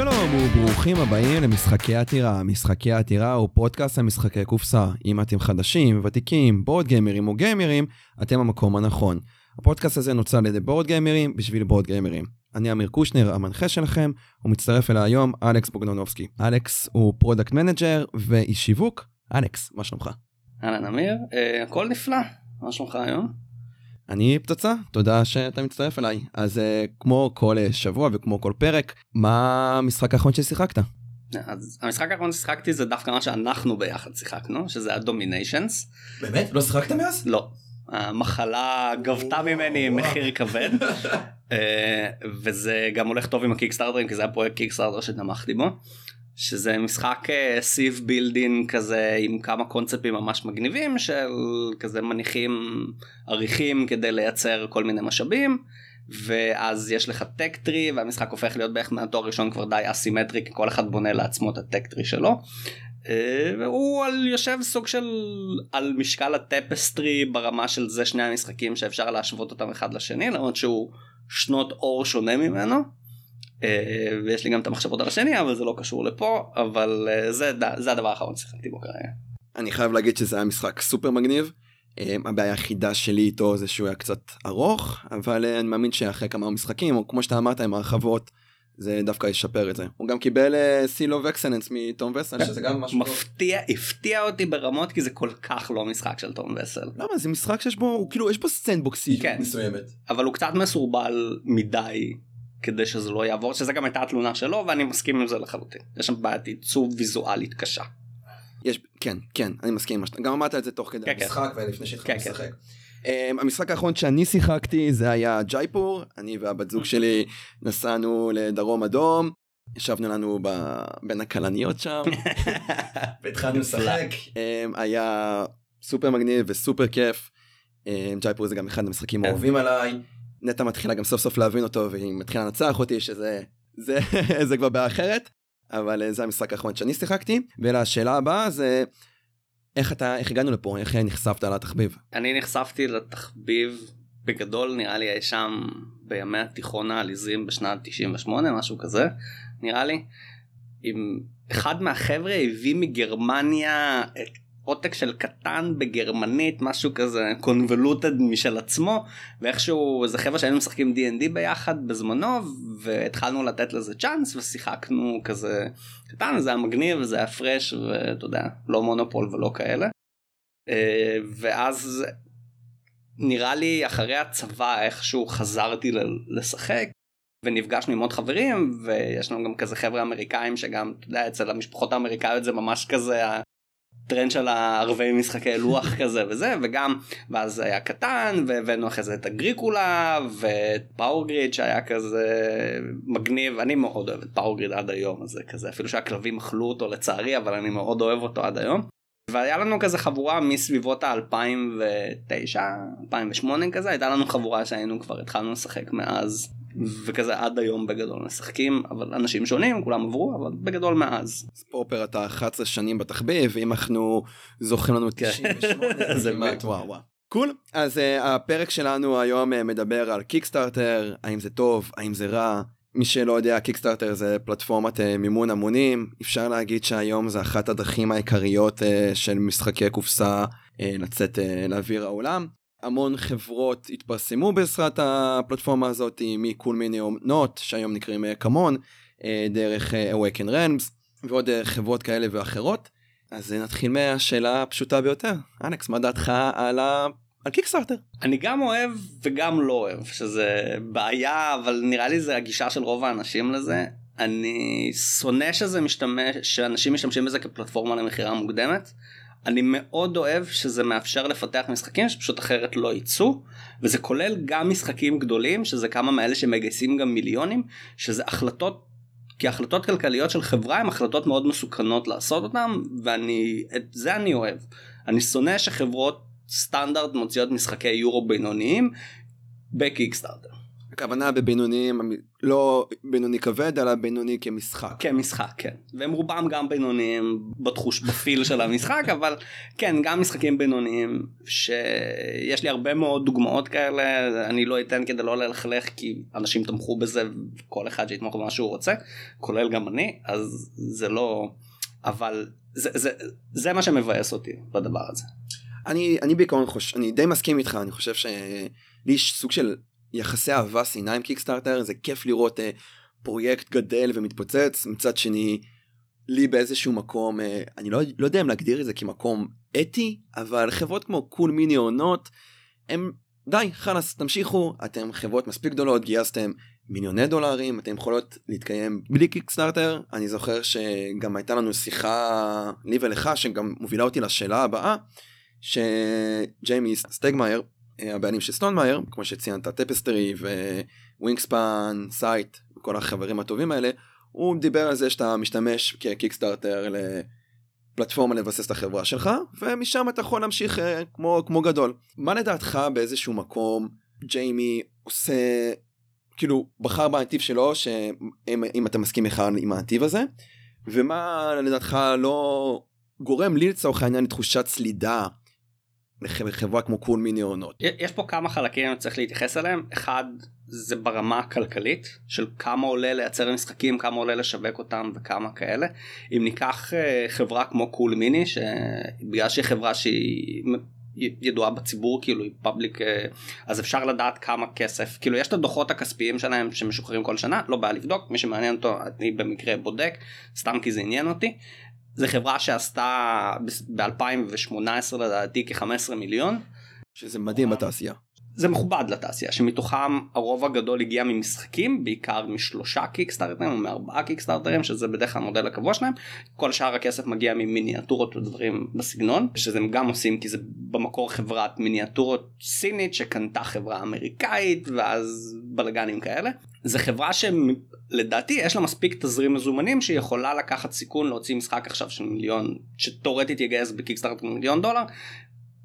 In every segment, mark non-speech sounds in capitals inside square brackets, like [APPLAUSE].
שלום וברוכים הבאים למשחקי עתירה. משחקי עתירה הוא פודקאסט על משחקי קופסה. אם אתם חדשים, ותיקים, board גיימרים או גיימרים, אתם המקום הנכון. הפודקאסט הזה נוצר על ידי board גיימרים בשביל board גיימרים. אני אמיר קושנר, המנחה שלכם, ומצטרף אליי היום אלכס בוגנונובסקי. אלכס הוא product manager ואיש שיווק. אלכס, מה שלומך? אהלן אמיר, אה, הכל נפלא, מה שלומך היום? אני פצצה, תודה שאתה מצטרף אליי. אז אה, כמו כל uh, שבוע וכמו כל פרק, מה המשחק האחרון ששיחקת? אז המשחק האחרון ששיחקתי זה דווקא מה שאנחנו ביחד שיחקנו, שזה הדומיניישנס. באמת? לא שיחקת מאז? לא. המחלה גבתה ממני מחיר כבד אה, וזה גם הולך טוב עם הקיקסטארטרים כי זה היה פרויקט קיקסטארטר שתמכתי בו. שזה משחק סיב אה, בילדין כזה עם כמה קונספטים ממש מגניבים של כזה מניחים אריחים כדי לייצר כל מיני משאבים ואז יש לך tech tree והמשחק הופך להיות בערך מהתור הראשון כבר די אסימטרי כי כל אחד בונה לעצמו את ה tech tree שלו. אה, והוא על יושב סוג של על משקל ה Tapestry ברמה של זה שני המשחקים שאפשר להשוות אותם אחד לשני למרות שהוא שנות אור שונה ממנו. אה, ויש לי גם את המחשבות על השני אבל זה לא קשור לפה אבל אה, זה, זה הדבר האחרון ששיחקתי בו כרגע. אני חייב להגיד שזה היה משחק סופר מגניב. אה, הבעיה היחידה שלי איתו זה שהוא היה קצת ארוך אבל אני מאמין שאחרי כמה משחקים או כמו שאתה אמרת עם הרחבות זה דווקא ישפר את זה. הוא גם קיבל seal of excellence מתום וסל שזה גם משהו מפתיע הפתיע אותי ברמות כי זה כל כך לא משחק של תום וסל. למה זה משחק שיש בו כאילו יש בו sandboxy כן. מסוימת אבל הוא קצת מסורבל מדי כדי שזה לא יעבור שזה גם הייתה התלונה שלו ואני מסכים עם זה לחלוטין יש שם בעיית עיצוב ויזואלית קשה. יש כן כן אני מסכים עם מה שאתה גם אמרת את זה תוך כדי כן, כן. המשחק כן. ולפני שהתחלנו כן, לשחק. כן. Um, המשחק האחרון שאני שיחקתי זה היה ג'ייפור אני והבת זוג שלי נסענו לדרום אדום ישבנו לנו ב... בין הכלניות שם [LAUGHS] והתחלנו לשחק um, היה סופר מגניב וסופר כיף. Um, ג'ייפור זה גם אחד המשחקים האהובים עליי. נטע מתחילה גם סוף סוף להבין אותו והיא מתחילה לנצח אותי שזה זה [LAUGHS] זה כבר בעיה אחרת אבל אה, זה המשחק האחרון שאני שיחקתי ולשאלה הבאה זה איך אתה איך הגענו לפה איך נחשפת לתחביב אני נחשפתי לתחביב בגדול נראה לי אי שם בימי התיכון העליזים בשנת 98 משהו כזה נראה לי. עם אחד מהחבר'ה הביא מגרמניה את עותק של קטן בגרמנית משהו כזה קונבולוטד משל עצמו ואיכשהו זה חבר'ה שהיינו משחקים D&D ביחד בזמנו והתחלנו לתת לזה צ'אנס ושיחקנו כזה קטן זה היה מגניב וזה היה פרש ואתה יודע לא מונופול ולא כאלה. אה, ואז נראה לי אחרי הצבא איכשהו חזרתי לשחק ונפגשנו עם עוד חברים ויש לנו גם כזה חבר'ה אמריקאים שגם אתה יודע אצל המשפחות האמריקאיות זה ממש כזה טרנד של הערבי משחקי לוח [LAUGHS] כזה וזה וגם ואז היה קטן והבאנו אחרי זה את הגריקולה ואת פאורגריד שהיה כזה מגניב אני מאוד אוהב את פאורגריד עד היום הזה כזה אפילו שהכלבים אכלו אותו לצערי אבל אני מאוד אוהב אותו עד היום. והיה לנו כזה חבורה מסביבות ה-2009 2008 כזה הייתה לנו חבורה שהיינו כבר התחלנו לשחק מאז וכזה עד היום בגדול משחקים אבל אנשים שונים כולם עברו אבל בגדול מאז. ספופר אתה 11 שנים בתחביב אם אנחנו זוכרים לנו 98 כן. [LAUGHS] זה מעט וואו וואו. קול אז uh, הפרק שלנו היום uh, מדבר על קיקסטארטר האם זה טוב האם זה רע מי שלא יודע קיקסטארטר זה פלטפורמת uh, מימון המונים אפשר להגיד שהיום זה אחת הדרכים העיקריות uh, של משחקי קופסה uh, לצאת uh, לאוויר העולם. המון חברות התפרסמו בעזרת הפלטפורמה הזאת מכל מיני אומנות שהיום נקראים כמון אה, דרך אה, Awaken Realms ועוד אה, חברות כאלה ואחרות. אז נתחיל מהשאלה הפשוטה ביותר אלכס מה דעתך על ה... על קיקסטארטר. אני גם אוהב וגם לא אוהב שזה בעיה אבל נראה לי זה הגישה של רוב האנשים לזה. אני שונא שזה משתמש שאנשים משתמשים בזה כפלטפורמה למכירה מוקדמת. אני מאוד אוהב שזה מאפשר לפתח משחקים שפשוט אחרת לא יצאו וזה כולל גם משחקים גדולים שזה כמה מאלה שמגייסים גם מיליונים שזה החלטות כי החלטות כלכליות של חברה הן החלטות מאוד מסוכנות לעשות אותן ואני את זה אני אוהב אני שונא שחברות סטנדרט מוציאות משחקי יורו בינוניים בקיקסטארטר. הכוונה בבינוניים, לא בינוני כבד, אלא בינוני כמשחק. כמשחק, כן. והם רובם גם בינוניים בתחוש, בפיל של המשחק, [LAUGHS] אבל כן, גם משחקים בינוניים, שיש לי הרבה מאוד דוגמאות כאלה, אני לא אתן כדי לא ללכלך, כי אנשים תמכו בזה, כל אחד שיתמוך במה שהוא רוצה, כולל גם אני, אז זה לא... אבל זה, זה, זה מה שמבאס אותי בדבר הזה. אני, אני בעיקרון חושב, אני די מסכים איתך, אני חושב שלי יש סוג של יחסי אהבה שנאה עם קיקסטארטר, זה כיף לראות אה, פרויקט גדל ומתפוצץ, מצד שני, לי באיזשהו מקום, אה, אני לא, לא יודע אם להגדיר את זה כמקום אתי, אבל חברות כמו קול מיני עונות, הם די, חלאס, תמשיכו, אתם חברות מספיק גדולות, גייסתם מיליוני דולרים, אתם יכולות להתקיים בלי קיקסטארטר. אני זוכר שגם הייתה לנו שיחה, לי ולך, שגם מובילה אותי לשאלה הבאה, שג'יימי סטגמייר, הבעלים של Stonemaier, כמו שציינת, Tapestry Wingspan, Scythe, כל החברים הטובים האלה, הוא דיבר על זה שאתה משתמש כקיקסטארטר לפלטפורמה לבסס את החברה שלך, ומשם אתה יכול להמשיך אה, כמו, כמו גדול. מה לדעתך באיזשהו מקום ג'יימי עושה כאילו בחר בנתיב שלו שאם אתה מסכים אחד עם הנתיב הזה ומה לדעתך לא גורם לי לצורך העניין לתחושת סלידה לחברה כמו קול מיני עונות. יש פה כמה חלקים צריך להתייחס אליהם אחד זה ברמה הכלכלית של כמה עולה לייצר משחקים כמה עולה לשווק אותם וכמה כאלה אם ניקח אה, חברה כמו Cool Mini שבגלל שהיא חברה שהיא ידועה בציבור כאילו היא public אה, אז אפשר לדעת כמה כסף כאילו יש את הדוחות הכספיים שלהם שמשוחררים כל שנה לא בעיה לבדוק מי שמעניין אותו אני במקרה בודק סתם כי זה עניין אותי. זה חברה שעשתה ב-2018 לדעתי כ-15 מיליון. שזה מדהים בתעשייה. זה מכובד לתעשייה שמתוכם הרוב הגדול הגיע ממשחקים בעיקר משלושה קיקסטארטרים או מארבעה קיקסטארטרים שזה בדרך כלל המודל הקבוע שלהם. כל שאר הכסף מגיע ממיניאטורות ודברים בסגנון שזה הם גם עושים כי זה במקור חברת מיניאטורות סינית שקנתה חברה אמריקאית ואז בלאגנים כאלה. זה חברה שלדעתי יש לה מספיק תזרים מזומנים שהיא יכולה לקחת סיכון להוציא משחק עכשיו של מיליון שתאורטית יגייס בקיקסטארטר מיליון דולר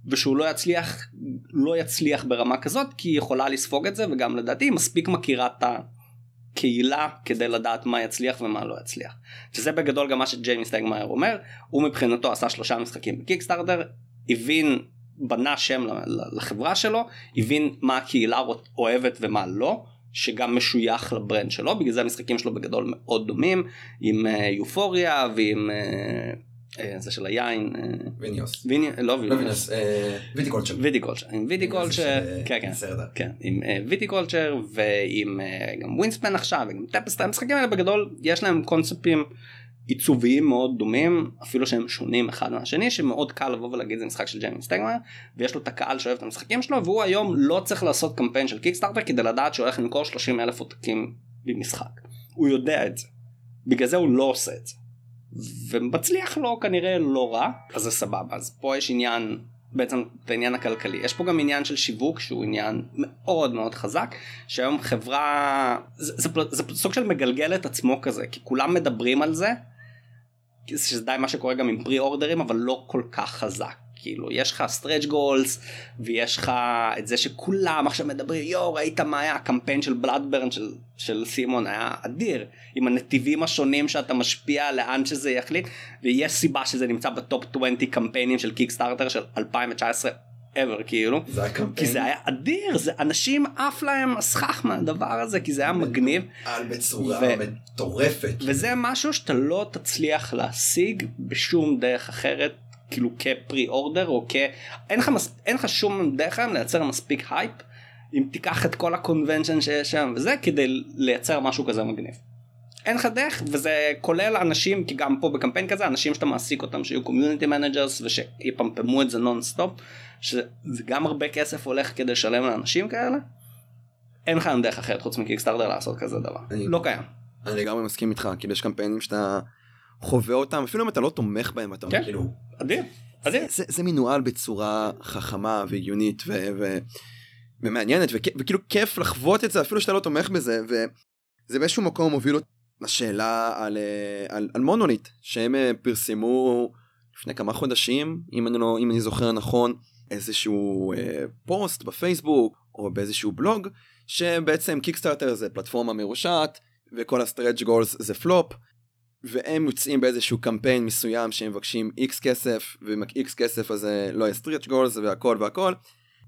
ושהוא לא יצליח לא יצליח ברמה כזאת כי היא יכולה לספוג את זה וגם לדעתי מספיק מכירה את הקהילה כדי לדעת מה יצליח ומה לא יצליח. שזה בגדול גם מה שג'יימי סטגמאייר אומר הוא מבחינתו עשה שלושה משחקים בקיקסטארטר הבין בנה שם לחברה שלו הבין מה הקהילה אוהבת ומה לא. שגם משוייך ל brand שלו בגלל זה המשחקים שלו בגדול מאוד דומים עם אה, Euphoria ועם אה, זה של היין. אה, Vinhos. לא Vinhos. אה, Viticulture. Viticulture. עם Viticulture. כן כן. כן. עם Viticulture ועם גם Wingspan עכשיו וגם Tapestry. המשחקים האלה בגדול יש להם קונספטים עיצוביים מאוד דומים אפילו שהם שונים אחד מהשני שמאוד קל לבוא ולהגיד זה משחק של ג'יימי סטגמר ויש לו את הקהל שאוהב את המשחקים שלו והוא היום לא צריך לעשות קמפיין של קיקסטארטר כדי לדעת שהוא הולך למכור 30 אלף עותקים במשחק. הוא יודע את זה. בגלל זה הוא לא עושה את זה. ומצליח לו כנראה לא רע אז זה סבבה אז פה יש עניין בעצם את העניין הכלכלי יש פה גם עניין של שיווק שהוא עניין מאוד מאוד חזק שהיום חברה זה, זה, זה, זה סוג של מגלגל את עצמו כזה כי כולם מדברים על זה. שזה די מה שקורה גם עם pre-order ים אבל לא כל כך חזק כאילו יש לך stretch goals ויש לך את זה שכולם עכשיו מדברים יואו ראית מה היה? הקמפיין של Bloodborne של, של CMON היה אדיר עם הנתיבים השונים שאתה משפיע לאן שזה יחליט ויש סיבה שזה נמצא ב top 20 קמפיינים של קיקסטארטר של 2019 ever כאילו. זה כי זה היה אדיר זה אנשים עף להם סכך מהדבר הזה כי זה היה מגניב. על בצורה ו... מטורפת. וזה משהו שאתה לא תצליח להשיג בשום דרך אחרת כאילו כ pre-order או כ... אין לך, מס... אין לך שום דרך היום לייצר מספיק הייפ אם תיקח את כל ה convention שיש שם וזה כדי לייצר משהו כזה מגניב. אין לך דרך וזה כולל אנשים כי גם פה בקמפיין כזה אנשים שאתה מעסיק אותם שיהיו community managers ושיפמפמו את זה נון סטופ שזה גם הרבה כסף הולך כדי לשלם לאנשים כאלה. אין לך דרך אחרת חוץ מקיקסטארטר לעשות כזה דבר אני, לא קיים. אני לגמרי מסכים איתך כי יש קמפיינים שאתה חווה אותם אפילו אם אתה לא תומך בהם אתה כן, כאילו אדיר. אדיר. זה, מנוהל בצורה חכמה והגיונית ומעניינת וכ, וכאילו כיף לחוות את זה אפילו שאתה לא תומך בזה וזה באיזשהו מקום מוביל אותי לשאלה על, אה, על, על מונוליט שהם אה, פרסמו לפני כמה חודשים אם אני, לא, אם אני זוכר נכון איזשהו אה, פוסט בפייסבוק או באיזשהו בלוג, שבעצם קיקסטארטר זה פלטפורמה מרושעת, וכל ה stretch goals זה פלופ, והם יוצאים באיזשהו קמפיין מסוים שהם מבקשים איקס כסף, ועם איקס כסף הזה לא יהיה stretch goals והכל והכל.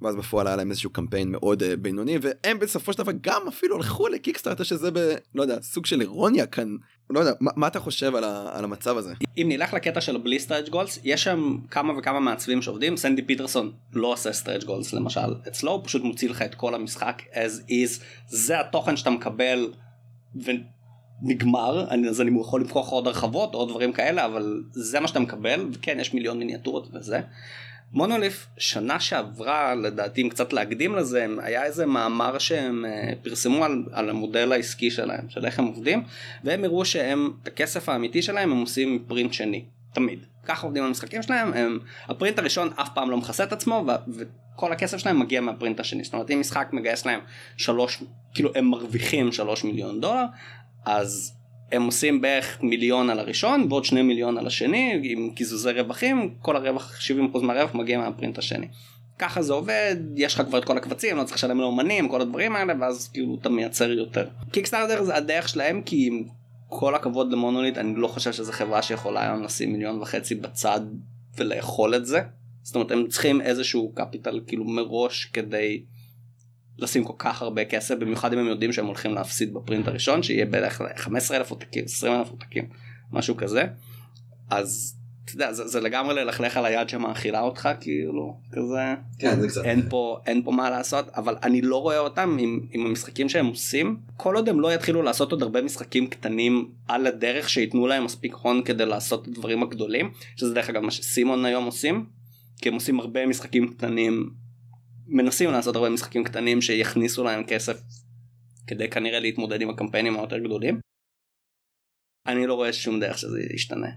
ואז בפועל היה להם איזשהו קמפיין מאוד אה, בינוני והם בסופו של דבר גם אפילו הלכו לקיקסטארטר שזה ב... לא יודע סוג של אירוניה כאן לא יודע מה, מה אתה חושב על, ה, על המצב הזה. אם נלך לקטע של בלי stretch goals יש שם כמה וכמה מעצבים שעובדים סנדי פיטרסון לא עושה stretch goals למשל אצלו הוא פשוט מוציא לך את כל המשחק as is זה התוכן שאתה מקבל. ונגמר אני, אז אני יכול לבחור עוד הרחבות או דברים כאלה אבל זה מה שאתה מקבל וכן יש מיליון מיניאטורות וזה. מונוליף שנה שעברה לדעתי אם קצת להקדים לזה היה איזה מאמר שהם אה, פרסמו על, על המודל העסקי שלהם של איך הם עובדים והם הראו שהם את הכסף האמיתי שלהם הם עושים פרינט שני תמיד ככה עובדים על המשחקים שלהם הם הפרינט הראשון אף פעם לא מכסה את עצמו ו, וכל הכסף שלהם מגיע מהפרינט השני זאת אומרת אם משחק מגייס להם שלוש כאילו הם מרוויחים שלוש מיליון דולר אז הם עושים בערך מיליון על הראשון ועוד שני מיליון על השני עם קיזוזי רווחים כל הרווח 70% מהרווח מגיע מהפרינט השני. ככה זה עובד יש לך כבר את כל הקבצים לא צריך לשלם לאומנים כל הדברים האלה ואז כאילו אתה מייצר יותר. קיקסטארטר זה הדרך שלהם כי עם כל הכבוד למונוליט אני לא חושב שזו חברה שיכולה היום לשים מיליון וחצי בצד ולאכול את זה. זאת אומרת הם צריכים איזשהו קפיטל כאילו מראש כדי לשים כל כך הרבה כסף במיוחד אם הם יודעים שהם הולכים להפסיד בפרינט הראשון שיהיה בערך 15 אלף עותקים 20 אלף עותקים משהו כזה. אז אתה יודע, זה, זה לגמרי ללכלך על היד שמאכילה אותך כאילו כזה. כן, זה קצת. אין פה אין פה מה לעשות אבל אני לא רואה אותם עם, עם המשחקים שהם עושים. כל עוד הם לא יתחילו לעשות עוד הרבה משחקים קטנים על הדרך שייתנו להם מספיק הון כדי לעשות את הדברים הגדולים שזה דרך אגב מה שסימון היום עושים כי הם עושים הרבה משחקים קטנים מנסים לעשות הרבה משחקים קטנים שיכניסו להם כסף כדי כנראה להתמודד עם הקמפיינים היותר גדולים. אני לא רואה שום דרך שזה ישתנה.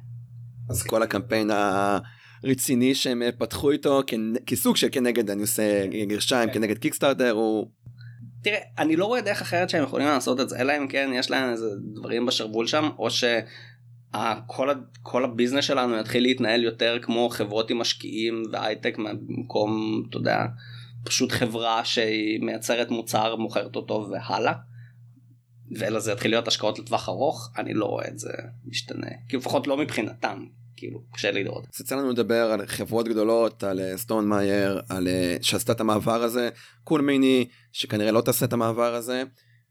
אז כל הקמפיין הרציני שהם פתחו איתו כסוג של כנגד אני עושה גרשיים כן. כנגד קיקסטארטר הוא. תראה אני לא רואה דרך אחרת שהם יכולים לעשות את זה אלא אם כן יש להם איזה דברים בשרוול שם או ש... כל, כל הביזנס שלנו יתחיל להתנהל יותר כמו חברות עם משקיעים והייטק במקום אתה יודע פשוט חברה שהיא מייצרת מוצר מוכרת אותו והלאה. ואלא זה יתחיל להיות השקעות לטווח ארוך אני לא רואה את זה משתנה כי לפחות לא מבחינתם כאילו קשה לי לראות. יצא לנו לדבר על חברות גדולות על סטון אה, מאייר על אה, שעשתה את המעבר הזה קול מיני שכנראה לא תעשה את המעבר הזה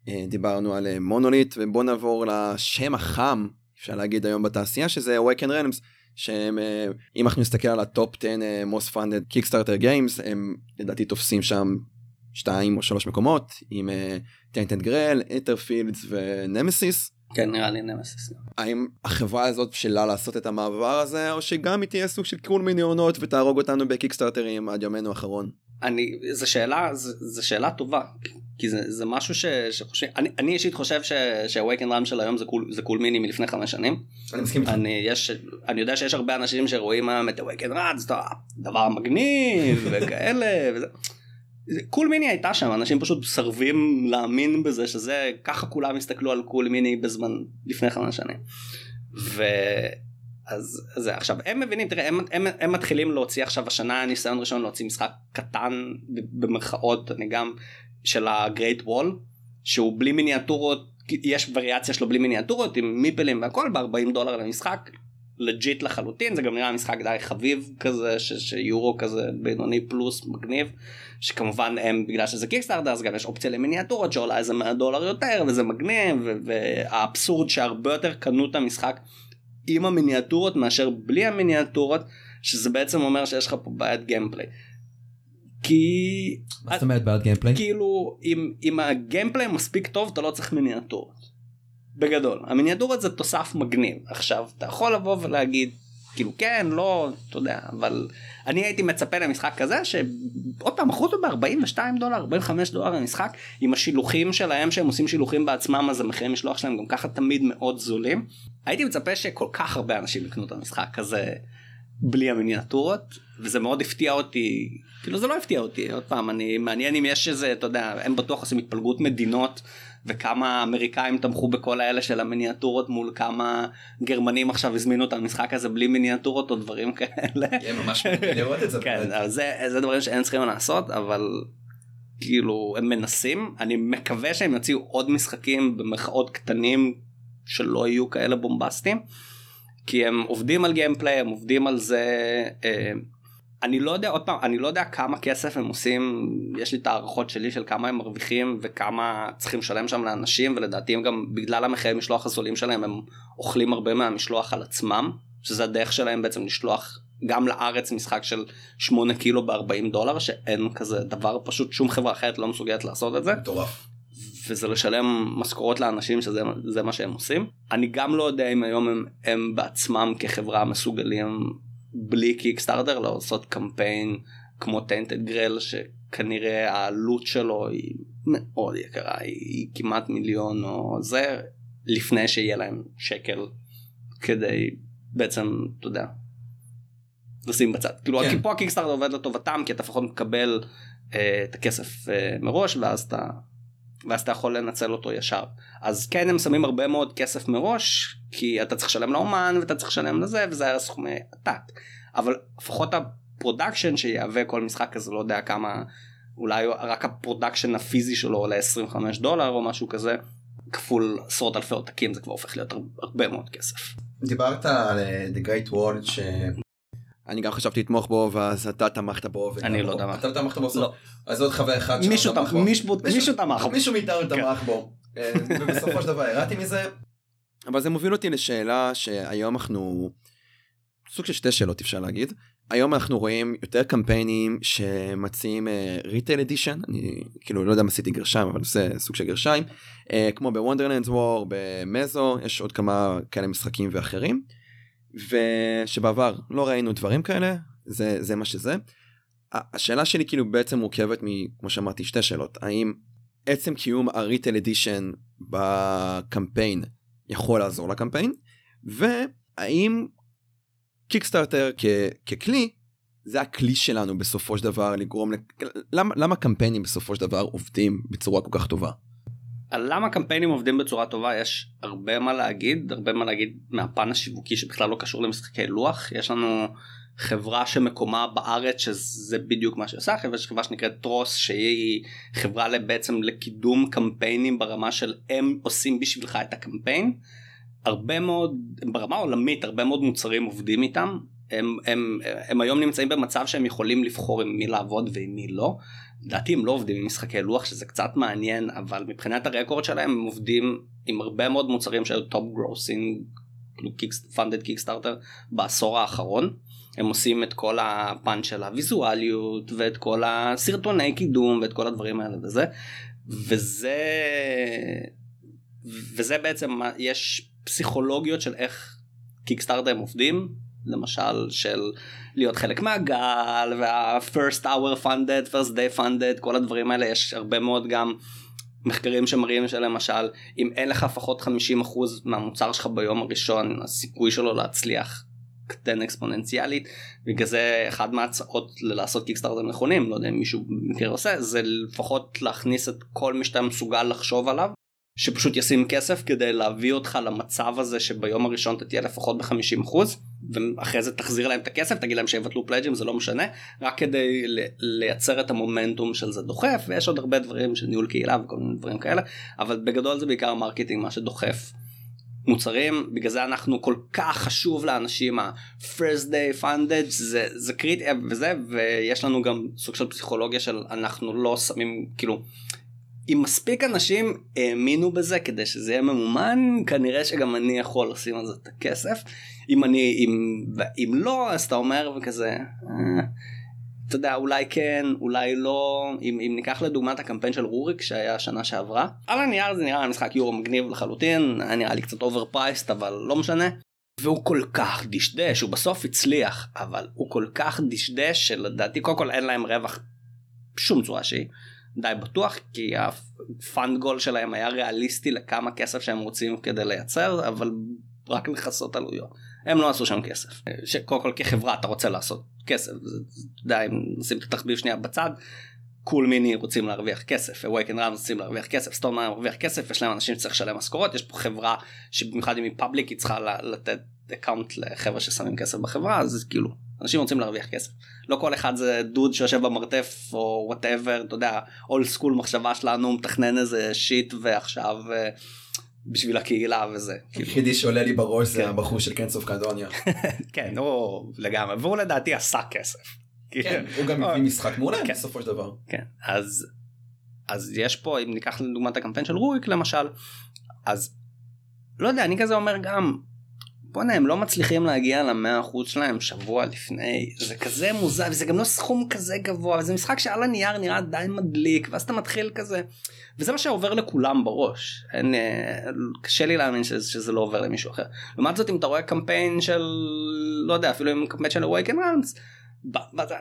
אה, דיברנו על מונוליט ובוא נעבור לשם החם אפשר להגיד היום בתעשייה שזה awaken realms שהם אה, אם אנחנו נסתכל על הטופ 10 אה, most funded Kickstarter games הם לדעתי תופסים שם שתיים או שלוש מקומות עם Tainted Grail, Etherfields ו Nemesis. כן נראה לי נמסיס. האם החברה הזאת בשלה לעשות את המעבר הזה או שגם היא תהיה סוג של Cool Mini or Not ותהרוג אותנו בקיקסטארטרים עד יומנו האחרון. אני זה שאלה זה שאלה טובה כי זה, זה משהו ש, שחושב, אני, אני אישית חושב שה Awaken Realms של היום זה Cool, זה Cool Mini מלפני חמש שנים. אני מסכים איתך. אני, יש, אני יודע שיש הרבה אנשים שרואים היום את ה Awaken Realms, זה דבר מגניב [LAUGHS] וכאלה. וזה. Cool Mini הייתה שם, אנשים פשוט מסרבים להאמין בזה שזה, ככה כולם הסתכלו על Cool Mini בזמן לפני חמש שנים. ו... אז זה עכשיו הם מבינים תראה הם, הם, הם מתחילים להוציא עכשיו השנה ניסיון ראשון להוציא משחק קטן במרכאות אני גם של ה Great Wall שהוא בלי מיניאטורות יש וריאציה שלו בלי מיניאטורות עם מיפלים והכל ב-40 דולר למשחק legit לחלוטין זה גם נראה משחק די חביב כזה ש- שיורו כזה בינוני פלוס מגניב שכמובן הם בגלל שזה קיקסטארטר אז גם יש אופציה למיניאטורות שעולה איזה 100 דולר יותר וזה מגניב והאבסורד שהרבה יותר קנו את המשחק עם המיניאטורות מאשר בלי המיניאטורות שזה בעצם אומר שיש לך פה בעיית gameplay. כי... מה זאת אומרת בעד גיימפליי? כאילו אם, אם הגיימפליי מספיק טוב אתה לא צריך מיניאטורות. בגדול המיניאטורות זה תוסף מגניב עכשיו אתה יכול לבוא ולהגיד כאילו כן לא אתה יודע אבל אני הייתי מצפה למשחק כזה שעוד פעם מכרו אותו ב-42 דולר 45 דולר למשחק עם השילוחים שלהם שהם עושים שילוחים בעצמם אז המחירים משלוח שלהם גם ככה תמיד מאוד זולים. הייתי מצפה שכל כך הרבה אנשים יקנו את המשחק הזה בלי המיניאטורות וזה מאוד הפתיע אותי כאילו זה לא הפתיע אותי עוד פעם אני מעניין אם יש איזה אתה יודע הם בטוח עושים התפלגות מדינות וכמה אמריקאים תמכו בכל האלה של המיניאטורות מול כמה גרמנים עכשיו הזמינו את המשחק הזה בלי מיניאטורות או דברים כאלה. ממש לראות את זה. כן, זה, זה דברים שאין צריכים לעשות אבל כאילו הם מנסים אני מקווה שהם יוציאו עוד משחקים במרכאות קטנים שלא יהיו כאלה בומבסטיים כי הם עובדים על גיימפליי הם עובדים על זה אה, אני לא יודע עוד פעם אני לא יודע כמה כסף הם עושים יש לי את הערכות שלי של כמה הם מרוויחים וכמה צריכים לשלם שם לאנשים ולדעתי הם גם בגלל המחירי משלוח הזולים שלהם הם אוכלים הרבה מהמשלוח על עצמם שזה הדרך שלהם בעצם לשלוח גם לארץ משחק של 8 קילו ב-40 דולר שאין כזה דבר פשוט שום חברה אחרת לא מסוגלת לעשות את זה. מטורף. וזה לשלם משכורות לאנשים שזה מה שהם עושים. אני גם לא יודע אם היום הם, הם בעצמם כחברה מסוגלים בלי קיקסטארטר לעשות קמפיין כמו טנטד גרל שכנראה העלות שלו היא מאוד יקרה היא, היא כמעט מיליון או זה לפני שיהיה להם שקל כדי בעצם אתה יודע לשים בצד כאילו כן. פה הקיקסטארטר עובד לטובתם כי אתה לפחות מקבל אה, את הכסף אה, מראש ואז אתה ואז אתה יכול לנצל אותו ישר אז כן הם שמים הרבה מאוד כסף מראש כי אתה צריך לשלם לאומן ואתה צריך לשלם לזה וזה היה סכומי עתק אבל לפחות ה production value כל משחק כזה לא יודע כמה אולי רק ה production הפיזי שלו עולה 25 דולר או משהו כזה כפול עשרות אלפי עותקים זה כבר הופך להיות הרבה מאוד כסף. דיברת על אה, The Great Wall ש... אני גם חשבתי לתמוך בו ואז אתה תמכת בו. אני לא תמכתי. אתה תמכת בו? לא. אז עוד חבר אחד מישהו תמך בו. מישהו תמך בו. מישהו מאיתנו כן. תמך בו. אה, ובסופו של דבר ירדתי מזה. אבל זה מוביל אותי לשאלה שהיום אנחנו סוג של שתי שאלות אפשר להגיד. היום אנחנו רואים יותר קמפיינים שמציעים retail uh, edition אני כאילו לא יודע מה עשיתי גרשיים אבל זה סוג של גרשיים uh, כמו ב Wonderland's War במזו יש עוד כמה כאלה משחקים ואחרים. ושבעבר לא ראינו דברים כאלה זה זה מה שזה. השאלה שלי כאילו בעצם מורכבת מכמו שאמרתי שתי שאלות האם עצם קיום הריטל אדישן בקמפיין יכול לעזור לקמפיין והאם קיקסטארטר ככלי זה הכלי שלנו בסופו של דבר לגרום למה למה קמפיינים בסופו של דבר עובדים בצורה כל כך טובה. על למה קמפיינים עובדים בצורה טובה יש הרבה מה להגיד הרבה מה להגיד מהפן השיווקי שבכלל לא קשור למשחקי לוח יש לנו חברה שמקומה בארץ שזה בדיוק מה שעושה יש חברה שנקראת טרוס שהיא חברה בעצם לקידום קמפיינים ברמה של הם עושים בשבילך את הקמפיין. הרבה מאוד ברמה עולמית הרבה מאוד מוצרים עובדים איתם הם, הם, הם היום נמצאים במצב שהם יכולים לבחור עם מי לעבוד ועם מי לא. לדעתי הם לא עובדים עם משחקי לוח שזה קצת מעניין אבל מבחינת הרקורד שלהם הם עובדים עם הרבה מאוד מוצרים שהיו top grossing פונדד קיקסטארטר בעשור האחרון. הם עושים את כל הפן של הוויזואליות ואת כל הסרטוני קידום ואת כל הדברים האלה וזה וזה וזה בעצם יש פסיכולוגיות של איך קיקסטארטר הם עובדים למשל של להיות חלק מהגל וה-first hour funded, first day funded, כל הדברים האלה יש הרבה מאוד גם מחקרים שמראים שלמשל אם אין לך לפחות 50% מהמוצר שלך ביום הראשון הסיכוי שלו להצליח קטן אקספוננציאלית בגלל זה אחד מההצעות ללעשות קיקסטארטר נכונים לא יודע אם מישהו מכיר עושה זה לפחות להכניס את כל מי שאתה מסוגל לחשוב עליו שפשוט ישים כסף כדי להביא אותך למצב הזה שביום הראשון אתה תהיה לפחות ב-50% ואחרי זה תחזיר להם את הכסף תגיד להם שיבטלו פלאג'ים זה לא משנה רק כדי לייצר את המומנטום של זה דוחף ויש עוד הרבה דברים של ניהול קהילה וכל מיני דברים כאלה אבל בגדול זה בעיקר marketing מה שדוחף מוצרים בגלל זה אנחנו כל כך חשוב לאנשים ה-first day funded זה, זה קריטי וזה ויש לנו גם סוג של פסיכולוגיה של אנחנו לא שמים כאילו אם מספיק אנשים האמינו בזה כדי שזה יהיה ממומן כנראה שגם אני יכול לשים על זה את הכסף. אם אני אם אם לא אז אתה אומר וכזה אה, אתה יודע אולי כן אולי לא. אם, אם ניקח לדוגמת הקמפיין של רוריק שהיה שנה שעברה. על הנייר זה נראה משחק יורו מגניב לחלוטין היה נראה לי קצת overpriced אבל לא משנה. והוא כל כך דשדש הוא בסוף הצליח אבל הוא כל כך דשדש שלדעתי קודם כל אין להם רווח בשום צורה שהיא. די בטוח כי ה fund goal שלהם היה ריאליסטי לכמה כסף שהם רוצים כדי לייצר אבל רק לכסות עלויות. הם לא עשו שם כסף. שקודם כל כחברה אתה רוצה לעשות כסף די אם נשים את התחביב שנייה בצד Cool Mini רוצים להרוויח כסף Awaken Realms רוצים להרוויח כסף Stonemaier מרוויח כסף יש להם אנשים שצריך לשלם משכורות יש פה חברה שבמיוחד אם היא public היא צריכה לתת account לחברה ששמים כסף בחברה אז כאילו אנשים רוצים להרוויח כסף. לא כל אחד זה דוד שיושב במרתף או whatever, אתה יודע, old school מחשבה שלנו מתכנן איזה שיט ועכשיו אה, בשביל הקהילה וזה. היחידי שעולה לי בראש זה כן. הבחור של Cans of Caledonia. [LAUGHS] כן, הוא לגמרי, והוא לדעתי עשה כסף. כן, הוא גם הביא משחק מעולה כן. בסופו של דבר. כן, אז אז יש פה אם ניקח לדוגמת הקמפיין של רויק למשל אז לא יודע אני כזה אומר גם בוא'נה הם לא מצליחים להגיע למאה אחוז שלהם שבוע לפני. זה כזה מוזר וזה גם לא סכום כזה גבוה וזה משחק שעל הנייר נראה די מדליק ואז אתה מתחיל כזה. וזה מה שעובר לכולם בראש. אין אה, קשה לי להאמין שזה, שזה לא עובר למישהו אחר. לעומת זאת אם אתה רואה קמפיין של לא יודע אפילו עם קמפיין של awaken runs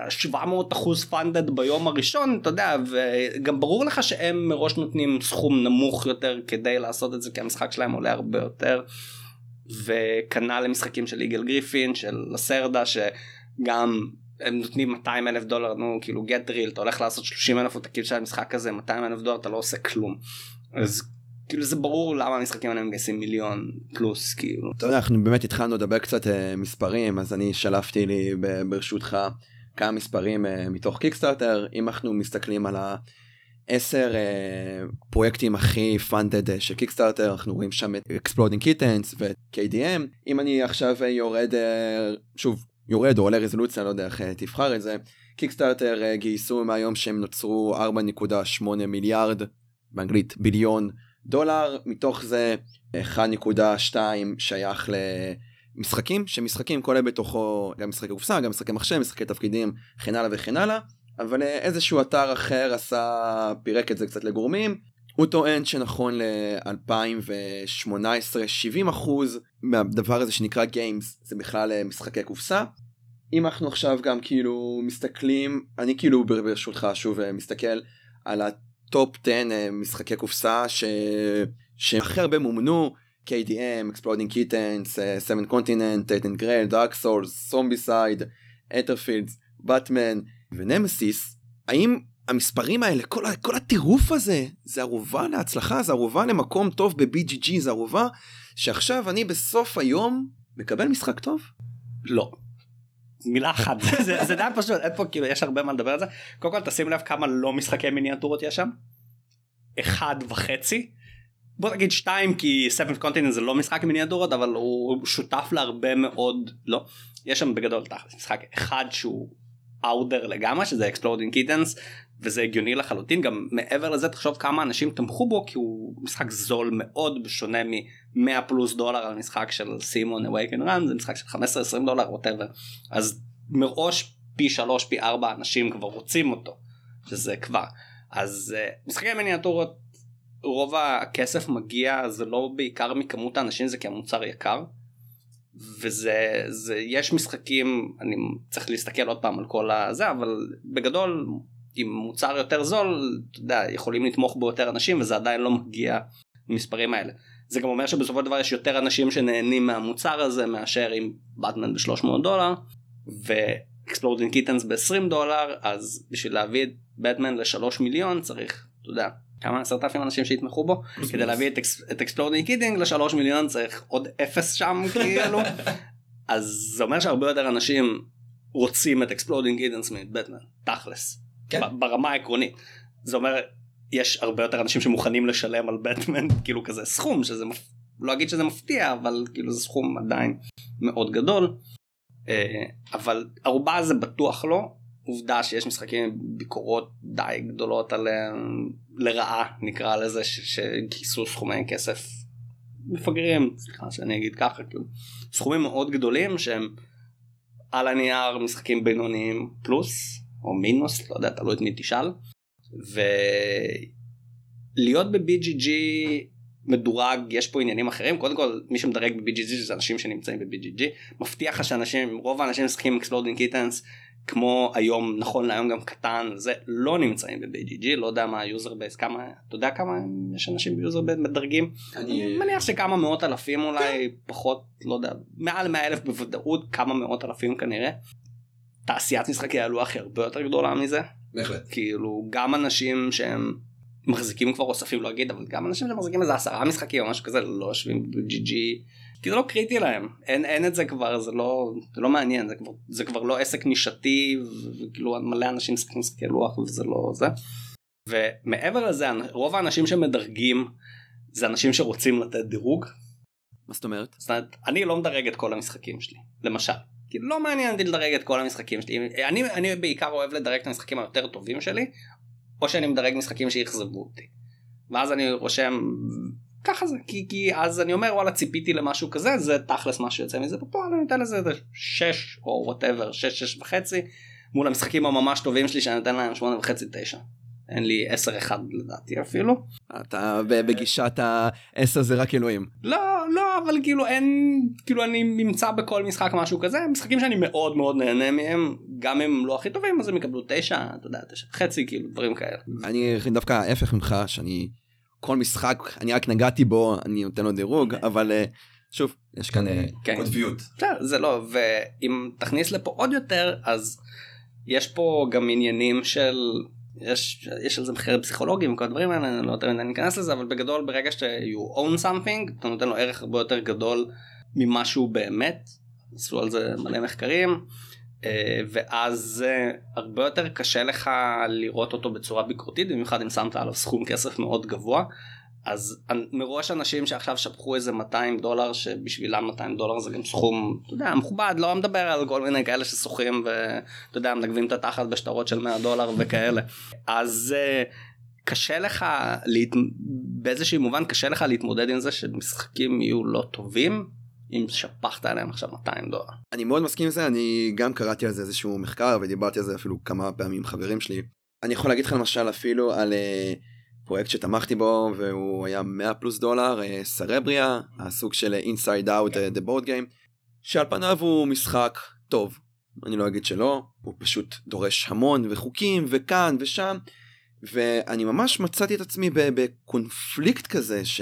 700 אחוז פאנדד ביום הראשון אתה יודע וגם ברור לך שהם מראש נותנים סכום נמוך יותר כדי לעשות את זה כי המשחק שלהם עולה הרבה יותר. וכנ"ל למשחקים של יגאל גריפין של לסרדה שגם הם נותנים 200 אלף דולר נו כאילו גט ריל אתה הולך לעשות 30 אלף עותקים של המשחק הזה 200 אלף דולר אתה לא עושה כלום. אז כאילו זה ברור למה המשחקים האלה מגייסים מיליון פלוס כאילו. אתה יודע אנחנו באמת התחלנו לדבר קצת uh, מספרים אז אני שלפתי לי ברשותך כמה מספרים uh, מתוך קיקסטארטר אם אנחנו מסתכלים על העשר uh, פרויקטים הכי funded uh, של קיקסטארטר אנחנו רואים שם את Exploding Kittens ואת KDM אם אני עכשיו uh, יורד uh, שוב יורד או עולה רזולוציה לא יודע איך תבחר את זה קיקסטארטר uh, גייסו מהיום שהם נוצרו 4.8 מיליארד באנגלית billion דולר, מתוך זה 1.2 שייך למשחקים, שמשחקים כולל בתוכו גם משחקי קופסה, גם משחקי מחשב, משחקי תפקידים, וכן הלאה וכן הלאה, אבל איזשהו אתר אחר עשה, פירק את זה קצת לגורמים. הוא טוען שנכון ל-2018 70% מהדבר הזה שנקרא גיימס זה בכלל משחקי קופסה. אם אנחנו עכשיו גם כאילו מסתכלים, אני כאילו ברשותך שוב מסתכל על טופ 10 אה, משחקי קופסה ש... שהכי הרבה מומנו KDM, Exploding Kittens, 7 Continent, Tainted Grail, Dark Souls, Zombicide, Etherfields, באטמן ונמסיס, האם המספרים האלה, כל, כל הטירוף הזה, זה ערובה להצלחה, זה ערובה למקום טוב ב-BGG, זה ערובה שעכשיו אני בסוף היום מקבל משחק טוב? לא. מילה אחת [LAUGHS] זה, זה די פשוט אין פה כאילו יש הרבה מה לדבר על זה קודם כל תשים לב כמה לא משחקי מיניאטורות יש שם. אחד וחצי. בוא נגיד שתיים כי Seventh Continent זה לא משחק מיניאטורות אבל הוא שותף להרבה מאוד לא יש שם בגדול תחת משחק אחד שהוא outlier לגמרי שזה Exploding Kittens וזה הגיוני לחלוטין. גם מעבר לזה תחשוב כמה אנשים תמכו בו כי הוא משחק זול מאוד בשונה מ-100 פלוס דולר על משחק של CMON Awaken Realms זה משחק של 15-20 דולר whatever אז מראש פי 3 פי 4 אנשים כבר רוצים אותו שזה כבר. אז uh, משחקי מיניאטורות רוב הכסף מגיע זה לא בעיקר מכמות האנשים זה כי המוצר יקר וזה זה יש משחקים אני צריך להסתכל עוד פעם על כל הזה אבל בגדול עם מוצר יותר זול אתה יודע יכולים לתמוך בו יותר אנשים וזה עדיין לא מגיע למספרים האלה. זה גם אומר שבסופו של דבר יש יותר אנשים שנהנים מהמוצר הזה מאשר עם באטמן ב-300 דולר ו Exploding Kittens ב-20 דולר אז בשביל להביא את באטמן ל-3 מיליון צריך אתה יודע כמה עשרת אלפים אנשים שיתמכו בו כדי להביא את Exploding Kittens לשלוש מיליון צריך עוד אפס שם [LAUGHS] כאילו. אז זה אומר שהרבה יותר אנשים רוצים את Exploding Kittens מבטמן תכלס. כן. ברמה העקרונית. זה אומר יש הרבה יותר אנשים שמוכנים לשלם על בטמן [LAUGHS] כאילו כזה סכום שזה לא אגיד שזה מפתיע אבל כאילו זה סכום עדיין מאוד גדול. אה, אבל ערובה זה בטוח לא עובדה שיש משחקים עם ביקורות די גדולות עליהם לרעה נקרא לזה שגייסו סכומי כסף מפגרים סליחה שאני אגיד ככה כאילו. סכומים מאוד גדולים שהם על הנייר משחקים בינוניים פלוס או מינוס לא יודע תלוי את מי תשאל. ולהיות ב-BGG מדורג יש פה עניינים אחרים. קודם כל מי שמדרג ב-BGG זה אנשים שנמצאים ב-BGG מבטיח לך שאנשים רוב האנשים משחקים Exploding Kittens כמו היום נכון להיום גם קטן זה לא נמצאים ב-BGG לא יודע מה ה user base כמה אתה יודע כמה יש אנשים ב user base מדרגים אני מניח שכמה מאות אלפים אולי פחות לא יודע מעל 100 אלף בוודאות כמה מאות אלפים כנראה. תעשיית משחקי הלוח היא הרבה יותר גדולה מזה. בהחלט. כאילו גם אנשים שהם מחזיקים כבר אוספים לא אגיד אבל גם אנשים שמחזיקים איזה עשרה משחקים או משהו כזה לא יושבים ב-GG כי זה לא קריטי להם אין אין את זה כבר זה לא זה לא מעניין זה כבר זה כבר לא עסק נישתי וכאילו מלא אנשים משחקים משחקי לוח וזה לא זה. ומעבר לזה רוב האנשים שמדרגים זה אנשים שרוצים לתת דירוג. מה זאת אומרת? זאת אומרת אני לא מדרג את כל המשחקים שלי למשל. כי לא מעניין אותי לדרג את כל המשחקים שלי אני אני בעיקר אוהב לדרג את המשחקים היותר טובים שלי או שאני מדרג משחקים שאכזבו אותי. ואז אני רושם ככה זה כי, כי אז אני אומר וואלה ציפיתי למשהו כזה זה תכלס מה שיוצא מזה בפועל אני אתן לזה 6 או וואטאבר 6 6 וחצי מול המשחקים הממש טובים שלי שאני אתן להם 8 וחצי 9. אין לי 10 אחד לדעתי אפילו. אתה בגישת ה-10 זה רק אלוהים. לא לא אבל כאילו אין כאילו אני נמצא בכל משחק משהו כזה משחקים שאני מאוד מאוד נהנה מהם גם אם לא הכי טובים אז הם יקבלו 9 אתה יודע 9 חצי כאילו דברים כאלה. אני דווקא ההפך ממך שאני כל משחק אני רק נגעתי בו אני נותן לו דירוג אבל אה, שוב יש כאן אה, כן. קוטביות. זה לא ואם תכניס לפה עוד יותר אז יש פה גם עניינים של יש יש על זה מחקרים פסיכולוגיים וכל הדברים האלה אני לא יודע אם אני אכנס לזה אבל בגדול ברגע שאתה you own something אתה נותן לו ערך הרבה יותר גדול ממה שהוא באמת עשו על זה מלא מחקרים ואז הרבה יותר קשה לך לראות אותו בצורה ביקורתית במיוחד אם שמת עליו סכום כסף מאוד גבוה. אז מראש אנשים שעכשיו שפכו איזה 200 דולר שבשבילם 200 דולר זה גם סכום אתה יודע מכובד לא מדבר על כל מיני כאלה ששוחים ואתה יודע מנגבים את התחת בשטרות של 100 דולר וכאלה. אז אה, קשה לך להת... באיזשהו מובן קשה לך להתמודד עם זה שמשחקים יהיו לא טובים אם שפכת עליהם עכשיו 200 דולר. אני מאוד מסכים עם זה אני גם קראתי על זה איזשהו מחקר ודיברתי על זה אפילו כמה פעמים עם חברים שלי. אני יכול להגיד לך למשל אפילו על uh, פרויקט שתמכתי בו והוא היה 100 פלוס דולר uh, Cerebria הסוג של Inside Out the board game שעל פניו הוא משחק טוב אני לא אגיד שלא הוא פשוט דורש המון וחוקים וכאן ושם ואני ממש מצאתי את עצמי בקונפליקט כזה ש...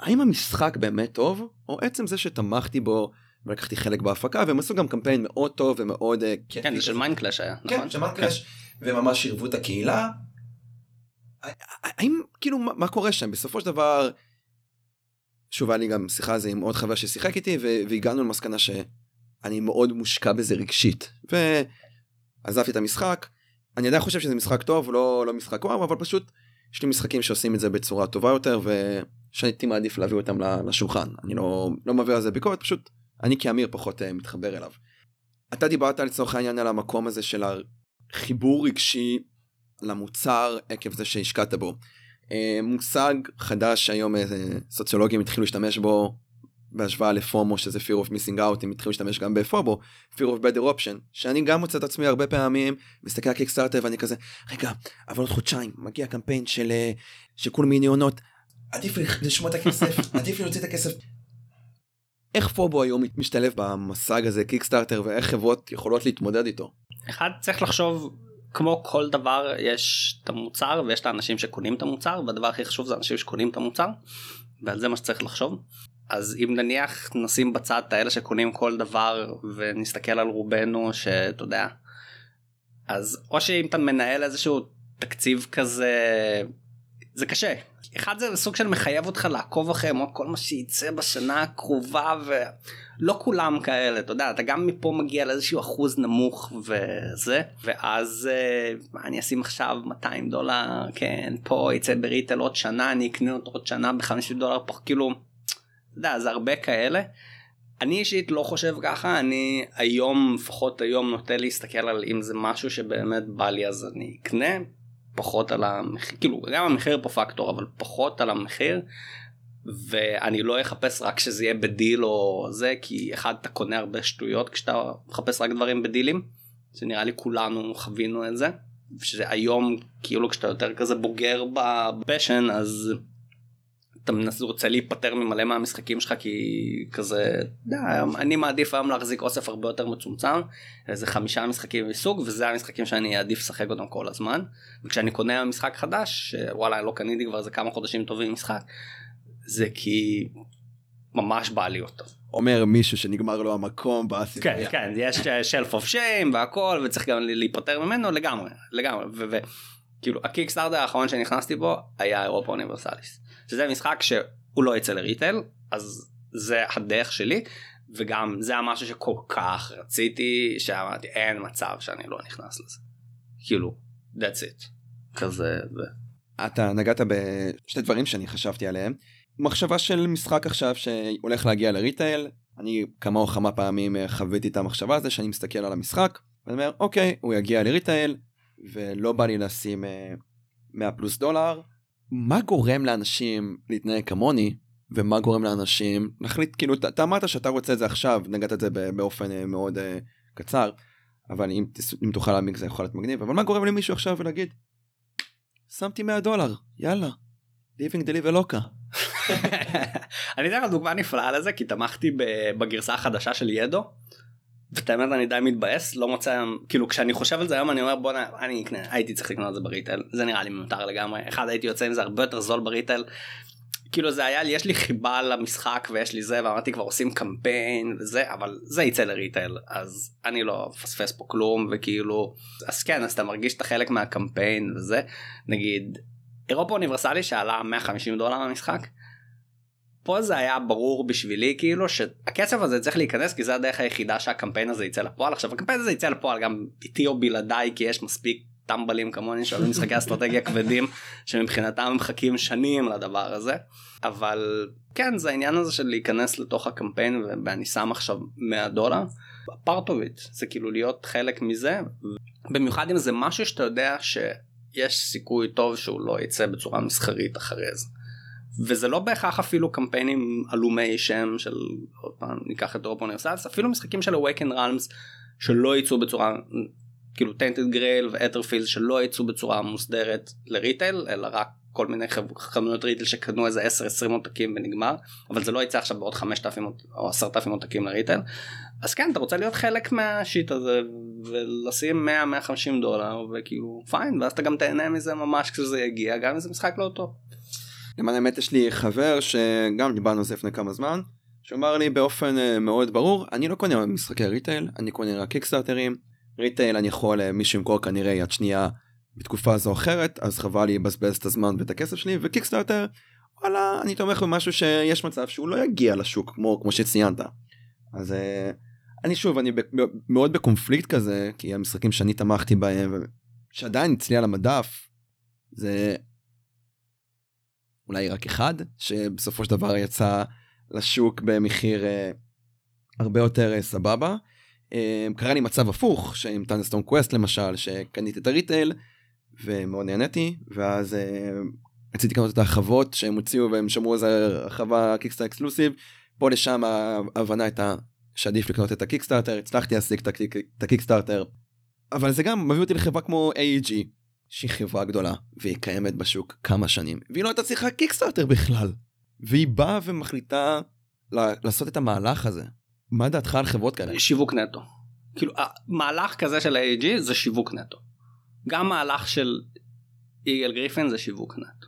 האם המשחק באמת טוב, או עצם זה שתמכתי בו ולקחתי חלק בהפקה, והם עשו גם קמפיין מאוד טוב ומאוד uh, כיפי. כן, זה של Mindclash היה, כן, נכון? של Mindclash, כן. וממש עירבו את הקהילה. האם, כאילו, מה, מה קורה שם? בסופו של דבר, שוב, היה לי גם שיחה על זה עם עוד חבר ששיחק איתי, והגענו למסקנה שאני מאוד מושקע בזה רגשית. ועזבתי את המשחק, אני עדיין חושב שזה משחק טוב, לא, לא משחק וואו, אבל פשוט יש לי משחקים שעושים את זה בצורה טובה יותר, ו... שהייתי מעדיף להביא אותם לשולחן אני לא לא מביא על זה ביקורת פשוט אני כאמיר פחות uh, מתחבר אליו. אתה דיברת לצורך העניין על המקום הזה של החיבור רגשי למוצר עקב זה שהשקעת בו. Uh, מושג חדש היום uh, סוציולוגים התחילו להשתמש בו בהשוואה לפומו שזה fear of missing out הם התחילו להשתמש גם בפובו fear of better option שאני גם מוצא את עצמי הרבה פעמים מסתכל על קיקסטארטר ואני כזה רגע אבל עוד חודשיים מגיע קמפיין של של מיני עונות עדיף לשמוע את הכסף, [LAUGHS] עדיף להוציא את הכסף. איך פובו היום משתלב במושג הזה קיקסטארטר ואיך חברות יכולות להתמודד איתו? אחד צריך לחשוב כמו כל דבר יש את המוצר ויש את האנשים שקונים את המוצר והדבר הכי חשוב זה אנשים שקונים את המוצר ועל זה מה שצריך לחשוב. אז אם נניח נשים בצד את האלה שקונים כל דבר ונסתכל על רובנו שאתה יודע אז או שאם אתה מנהל איזשהו תקציב כזה זה קשה אחד זה סוג של מחייב אותך לעקוב אחריהם או כל מה שייצא בשנה הקרובה ולא כולם כאלה אתה יודע אתה גם מפה מגיע לאיזשהו אחוז נמוך וזה ואז מה אה, אני אשים עכשיו 200 דולר כן פה יצא בריטל עוד שנה אני אקנה אותו עוד שנה ב-50 דולר פה כאילו. אתה יודע זה הרבה כאלה. אני אישית לא חושב ככה אני היום לפחות היום נוטה להסתכל על אם זה משהו שבאמת בא לי אז אני אקנה פחות על המחיר, כאילו גם המחיר פה פקטור אבל פחות על המחיר ואני לא אחפש רק שזה יהיה בדיל או זה כי אחד אתה קונה הרבה שטויות כשאתה מחפש רק דברים בדילים זה נראה לי כולנו חווינו את זה שזה היום כאילו כשאתה יותר כזה בוגר בפשן אז אתה רוצה להיפטר ממלא מהמשחקים שלך כי כזה די, אני מעדיף היום להחזיק אוסף הרבה יותר מצומצם איזה חמישה משחקים מסוג וזה המשחקים שאני אעדיף לשחק אותם כל הזמן וכשאני קונה משחק חדש שוואלה לא קניתי כבר איזה כמה חודשים טובים משחק זה כי ממש בא לי אותו. אומר מישהו שנגמר לו המקום בספרייה. כן כן יש שלף אוף שיים והכל וצריך גם להיפטר ממנו לגמרי לגמרי וכאילו הקיקסטארטר האחרון שנכנסתי בו היה אירופה אוניברסליס. שזה משחק שהוא לא יצא לריטל אז זה הדרך שלי וגם זה המשהו שכל כך רציתי שאמרתי אין מצב שאני לא נכנס לזה. כאילו that's it. כזה. ו... אתה נגעת בשתי דברים שאני חשבתי עליהם. מחשבה של משחק עכשיו שהולך להגיע לריטייל אני כמה או כמה פעמים אה, חוויתי את המחשבה הזו שאני מסתכל על המשחק ואני אומר אוקיי הוא יגיע לריטייל ולא בא לי לשים 100 אה, פלוס דולר מה גורם לאנשים להתנהג כמוני ומה גורם לאנשים להחליט כאילו אתה אמרת שאתה רוצה את זה עכשיו נגעת את זה באופן אה, מאוד uh, קצר אבל אם, אם תוכל להעמיק זה יכול להיות מגניב אבל מה גורם למישהו עכשיו ולהגיד שמתי 100 דולר יאללה ליבינג דליבר לוקה. אני אתן לך דוגמה נפלאה לזה כי תמכתי בגרסה החדשה של ידו. ואת האמת אני די מתבאס לא מוצא כאילו כשאני חושב על זה היום אני אומר בואנה אני אקנה הייתי צריך לקנות את זה בריטל. זה נראה לי מיותר לגמרי. אחד הייתי יוצא עם זה הרבה יותר זול בריטל. כאילו זה היה לי יש לי חיבה למשחק ויש לי זה ואמרתי כבר עושים קמפיין וזה אבל זה יצא לריטייל אז אני לא מפספס פה כלום וכאילו אז כן אז אתה מרגיש את החלק מהקמפיין וזה. נגיד אירופה אוניברסלי שעלה 150 דולר למשחק. פה זה היה ברור בשבילי כאילו שהכסף הזה צריך להיכנס כי זה הדרך היחידה שהקמפיין הזה יצא לפועל עכשיו הקמפיין הזה יצא לפועל גם איתי או בלעדיי כי יש מספיק טמבלים כמוני שאוהבים משחקי אסטרטגיה [LAUGHS] כבדים שמבחינתם מחכים שנים לדבר הזה אבל כן זה העניין הזה של להיכנס לתוך הקמפיין ואני שם עכשיו 100 דולר. פרטוביץ' זה כאילו להיות חלק מזה במיוחד אם זה משהו שאתה יודע שיש סיכוי טוב שהוא לא יצא בצורה מסחרית אחרי זה. וזה לא בהכרח אפילו קמפיינים עלומי שם של עוד פעם ניקח את דרופ אוניברסלס אפילו משחקים של awaken realms שלא יצאו בצורה כאילו Tainted Grail ו Etherfields שלא יצאו בצורה מוסדרת ל retail אלא רק כל מיני חנויות retail שקנו איזה 10-20 עותקים ונגמר אבל זה לא יצא עכשיו בעוד 5,000 או 10,000 עותקים ל retail אז כן אתה רוצה להיות חלק מה shit הזה ולשים 100-150 דולר וכאילו fine ואז אתה גם תהנה מזה ממש כשזה יגיע גם אם זה משחק לא טוב. למען האמת יש לי חבר שגם דיברנו על זה לפני כמה זמן שאמר לי באופן אה, מאוד ברור אני לא קונה משחקי retail אני קונה רק קיקסטארטרים retail אני יכול אה, מישהו ימכור כנראה יד שנייה בתקופה זו או אחרת אז חבל לי לבזבז את הזמן ואת הכסף שלי וקיקסטארטר וואלה אני תומך במשהו שיש מצב שהוא לא יגיע לשוק כמו כמו שציינת. אז אה, אני שוב אני מאוד בקונפליקט כזה כי המשחקים שאני תמכתי בהם שעדיין אצלי על המדף זה אולי רק אחד שבסופו של דבר יצא לשוק במחיר אה, הרבה יותר אה, סבבה. אה, קרה לי מצב הפוך שעם Thunderstone Quest למשל שקניתי את ה retail ומאוד נהניתי ואז אה, רציתי לקנות את ההרחבות שהם הוציאו והם שמרו איזה הרחבה קיקסטארטר exclusive פה לשם ההבנה הייתה שעדיף לקנות את הקיקסטארטר הצלחתי להשיג את הקיקסטארטר אבל זה גם מביא אותי לחברה כמו AEG שהיא חברה גדולה והיא קיימת בשוק כמה שנים והיא לא הייתה צריכה קיקסטארטר בכלל והיא באה ומחליטה לעשות את המהלך הזה מה דעתך על חברות כאלה? שיווק נטו. כאילו מהלך כזה של AEG זה שיווק נטו. גם מהלך של איגל גריפין זה שיווק נטו.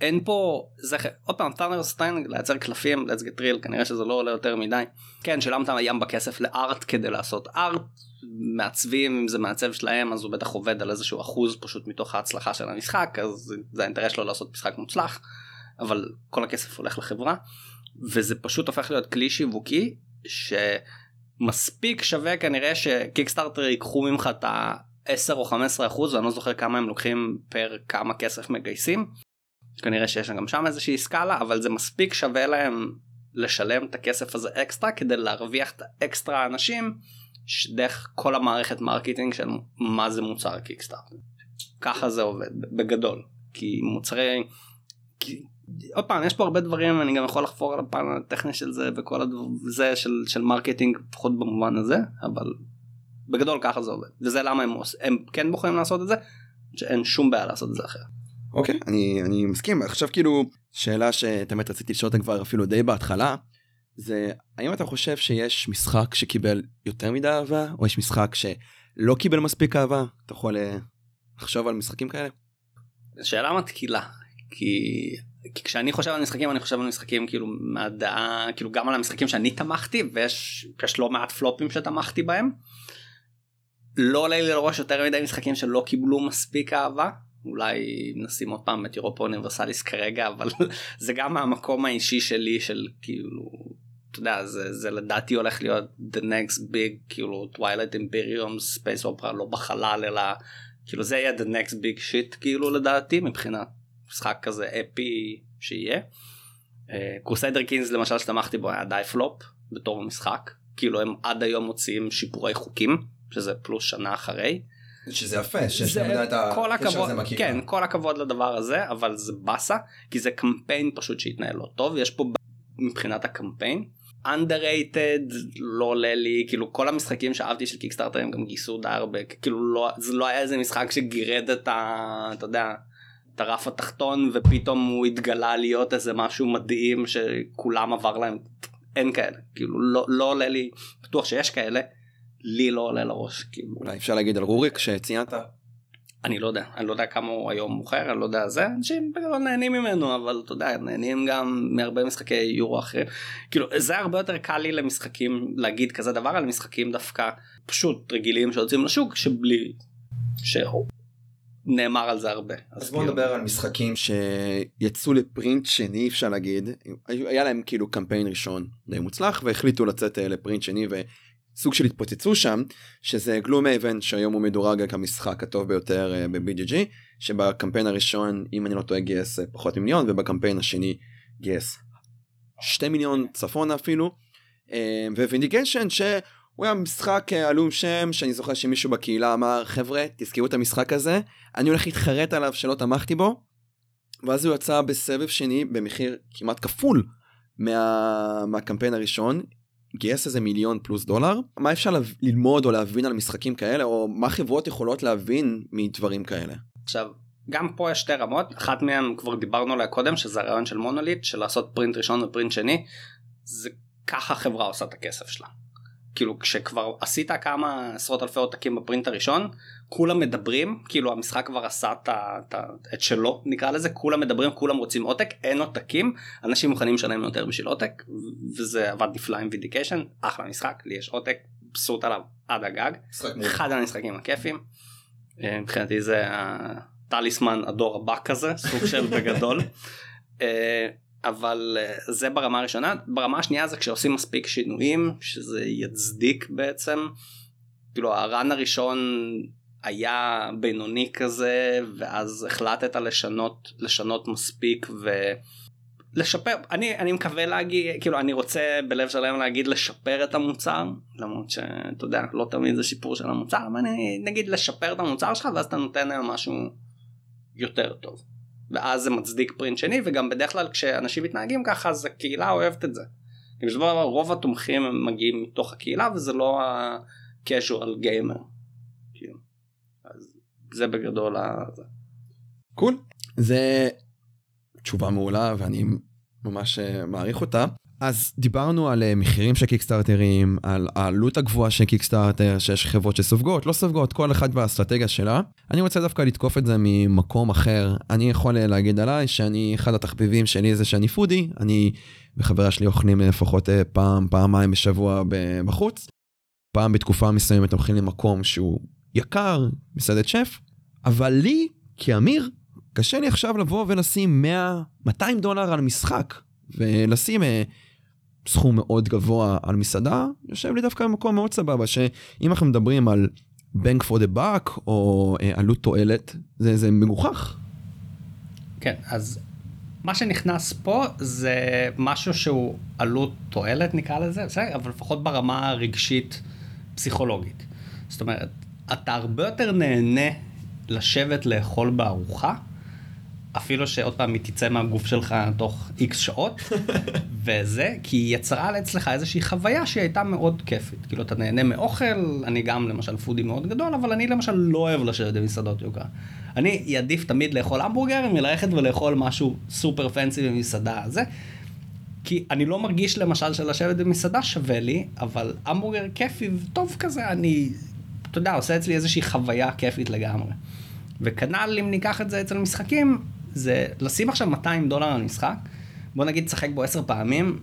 אין פה זה עוד פעם טאנר סטיין לייצר קלפים let's get real כנראה שזה לא עולה יותר מדי כן שילמת ים בכסף לארט כדי לעשות ארט מעצבים אם זה מעצב שלהם אז הוא בטח עובד על איזשהו אחוז פשוט מתוך ההצלחה של המשחק אז זה האינטרס שלו לעשות משחק מוצלח אבל כל הכסף הולך לחברה וזה פשוט הופך להיות כלי שיווקי שמספיק שווה כנראה שקיקסטארטר ייקחו ממך את ה-10 או 15 אחוז ואני לא זוכר כמה הם לוקחים פר כמה כסף מגייסים. כנראה שיש גם שם איזושהי סקאלה אבל זה מספיק שווה להם לשלם את הכסף הזה אקסטרה כדי להרוויח את האקסטרה אנשים דרך כל המערכת marketing של מה זה מוצר קיקסטארטר. ככה זה עובד בגדול כי מוצרי כי עוד פעם יש פה הרבה דברים אני גם יכול לחפור על הפן הטכני של זה וכל זה של, של marketing לפחות במובן הזה אבל בגדול ככה זה עובד וזה למה הם, הם כן בוחרים לעשות את זה שאין שום בעיה לעשות את זה אחרת. אוקיי okay, אני אני מסכים עכשיו כאילו שאלה שתמיד רציתי לשאול אותה כבר אפילו די בהתחלה זה האם אתה חושב שיש משחק שקיבל יותר מדי אהבה או יש משחק שלא קיבל מספיק אהבה אתה יכול אה, לחשוב על משחקים כאלה. שאלה מתקילה כי כי כשאני חושב על משחקים אני חושב על משחקים כאילו מהדעה כאילו גם על המשחקים שאני תמכתי ויש יש לא מעט פלופים שתמכתי בהם. לא עולה לי לראש יותר מדי משחקים שלא קיבלו מספיק אהבה אולי נשים עוד פעם את אירופה אוניברסליס כרגע אבל [LAUGHS] זה גם מהמקום האישי שלי של כאילו אתה יודע זה, זה לדעתי הולך להיות the next big כאילו twilight imperium space opera לא בחלל אלא כאילו זה יהיה the next big shit כאילו לדעתי מבחינת משחק כזה אפי שיהיה. קרוסיידר uh, קינס למשל שתמכתי בו היה די פלופ בתור משחק כאילו הם עד היום מוציאים שיפורי חוקים שזה פלוס שנה אחרי. שזה יפה שיש להם את הקשר הזה בקהילה. כן כל הכבוד לדבר הזה אבל זה באסה כי זה קמפיין פשוט שהתנהל לא טוב יש פה מבחינת הקמפיין. Underrated לא עולה לי כאילו כל המשחקים שאהבתי של קיקסטארטר הם גם גייסו די הרבה כאילו לא זה לא היה איזה משחק שגירד את ה... אתה יודע את הרף התחתון ופתאום הוא התגלה להיות איזה משהו מדהים שכולם עבר להם אין כאלה כאילו לא לא עולה לי בטוח שיש כאלה לי לא עולה לראש כאילו. אולי אפשר להגיד על רוריק שציינת אני לא יודע אני לא יודע כמה הוא היום מוכר אני לא יודע זה אנשים נהנים ממנו אבל אתה יודע נהנים גם מהרבה משחקי יורו אחרים. כאילו זה הרבה יותר קל לי למשחקים להגיד כזה דבר על משחקים דווקא פשוט רגילים שיוצאים לשוק שבלי שנאמר על זה הרבה. אז, אז בוא כאילו... נדבר על משחקים שיצאו לפרינט שני אפשר להגיד. היה להם כאילו קמפיין ראשון די מוצלח והחליטו לצאת אה, לפרינט שני ו... סוג של התפוצצו שם שזה גלום אייבן שהיום הוא מדורג כמשחק הטוב ביותר uh, ב-BGG שבקמפיין הראשון אם אני לא טועה גייס uh, פחות ממיליון ובקמפיין השני גייס 2 מיליון צפון אפילו. uh, Vindication שהוא היה משחק עלום שם שאני זוכר שמישהו בקהילה אמר חבר'ה תזכרו את המשחק הזה אני הולך להתחרט עליו שלא תמכתי בו. ואז הוא יצא בסבב שני במחיר כמעט כפול מה... מהקמפיין הראשון גייס איזה מיליון פלוס דולר מה אפשר ללמוד או להבין על משחקים כאלה או מה חברות יכולות להבין מדברים כאלה. עכשיו גם פה יש שתי רמות אחת מהן כבר דיברנו עליה קודם שזה הרעיון של מונוליט של לעשות פרינט ראשון ופרינט שני זה ככה חברה עושה את הכסף שלה. כאילו כשכבר עשית כמה עשרות אלפי עותקים בפרינט הראשון כולם מדברים כאילו המשחק כבר עשה את, את, את שלו נקרא לזה כולם מדברים כולם רוצים עותק אין עותקים אנשים מוכנים לשלם יותר בשביל עותק וזה עבד נפלא עם וידיקיישן אחלה משחק לי יש עותק פסוט עליו עד הגג אחד המשחקים הכיפים אה, מבחינתי זה הטליסמן הדור הבא כזה סוג של בגדול. [LAUGHS] אבל אה, זה ברמה הראשונה. ברמה השנייה זה כשעושים מספיק שינויים שזה יצדיק בעצם. כאילו הרן הראשון היה בינוני כזה ואז החלטת לשנות לשנות מספיק ולשפר אני אני מקווה להגיד כאילו אני רוצה בלב שלם להגיד לשפר את המוצר למרות שאתה יודע לא תמיד זה שיפור של המוצר אבל אני נגיד לשפר את המוצר שלך ואז אתה נותן להם משהו יותר טוב. ואז זה מצדיק פרינט שני וגם בדרך כלל כשאנשים מתנהגים ככה אז הקהילה אוהבת את זה. רוב התומכים מגיעים מתוך הקהילה וזה לא ה-casual gamer. כאילו. אז זה בגדול ה... קול. זה תשובה מעולה ואני ממש אה, מעריך אותה. אז דיברנו על אה, מחירים של קיקסטארטרים, על העלות הגבוהה של קיקסטארטר, שיש חברות שסופגות, לא סופגות, כל אחד והאסטרטגיה שלה. אני רוצה דווקא לתקוף את זה ממקום אחר. אני יכול אה, להגיד עליי שאני, אחד התחביבים שלי זה שאני פודי, אני וחברה שלי אוכלים לפחות אה, פעם, פעמיים בשבוע בחוץ. פעם בתקופה מסוימת הולכים למקום שהוא יקר, מסעדת שף, אבל לי, כאמיר, קשה לי עכשיו לבוא ולשים 100, 200 דולר על משחק, ולשים סכום מאוד גבוה על מסעדה, יושב לי דווקא במקום מאוד סבבה, שאם אנחנו מדברים על בנק פור דה באק או אה, עלות תועלת, זה, זה מגוחך. כן, אז מה שנכנס פה זה משהו שהוא עלות תועלת נקרא לזה, בסדר? אבל לפחות ברמה הרגשית פסיכולוגית. זאת אומרת, אתה הרבה יותר נהנה לשבת לאכול בארוחה. אפילו שעוד פעם היא תצא מהגוף שלך תוך איקס שעות [LAUGHS] וזה כי היא יצרה אצלך איזושהי חוויה שהיא הייתה מאוד כיפית כאילו אתה נהנה מאוכל אני גם למשל פודי מאוד גדול אבל אני למשל לא אוהב לשבת במסעדות יוקרה. אני אעדיף תמיד לאכול המבורגר מללכת ולאכול משהו סופר פנסי במסעדה הזה. כי אני לא מרגיש למשל שלשבת במסעדה שווה לי אבל המבורגר כיפי וטוב כזה אני אתה יודע עושה אצלי איזושהי חוויה כיפית לגמרי. וכנ"ל אם ניקח את זה אצל משחקים זה לשים עכשיו 200 דולר על משחק, בוא נגיד תשחק בו 10 פעמים,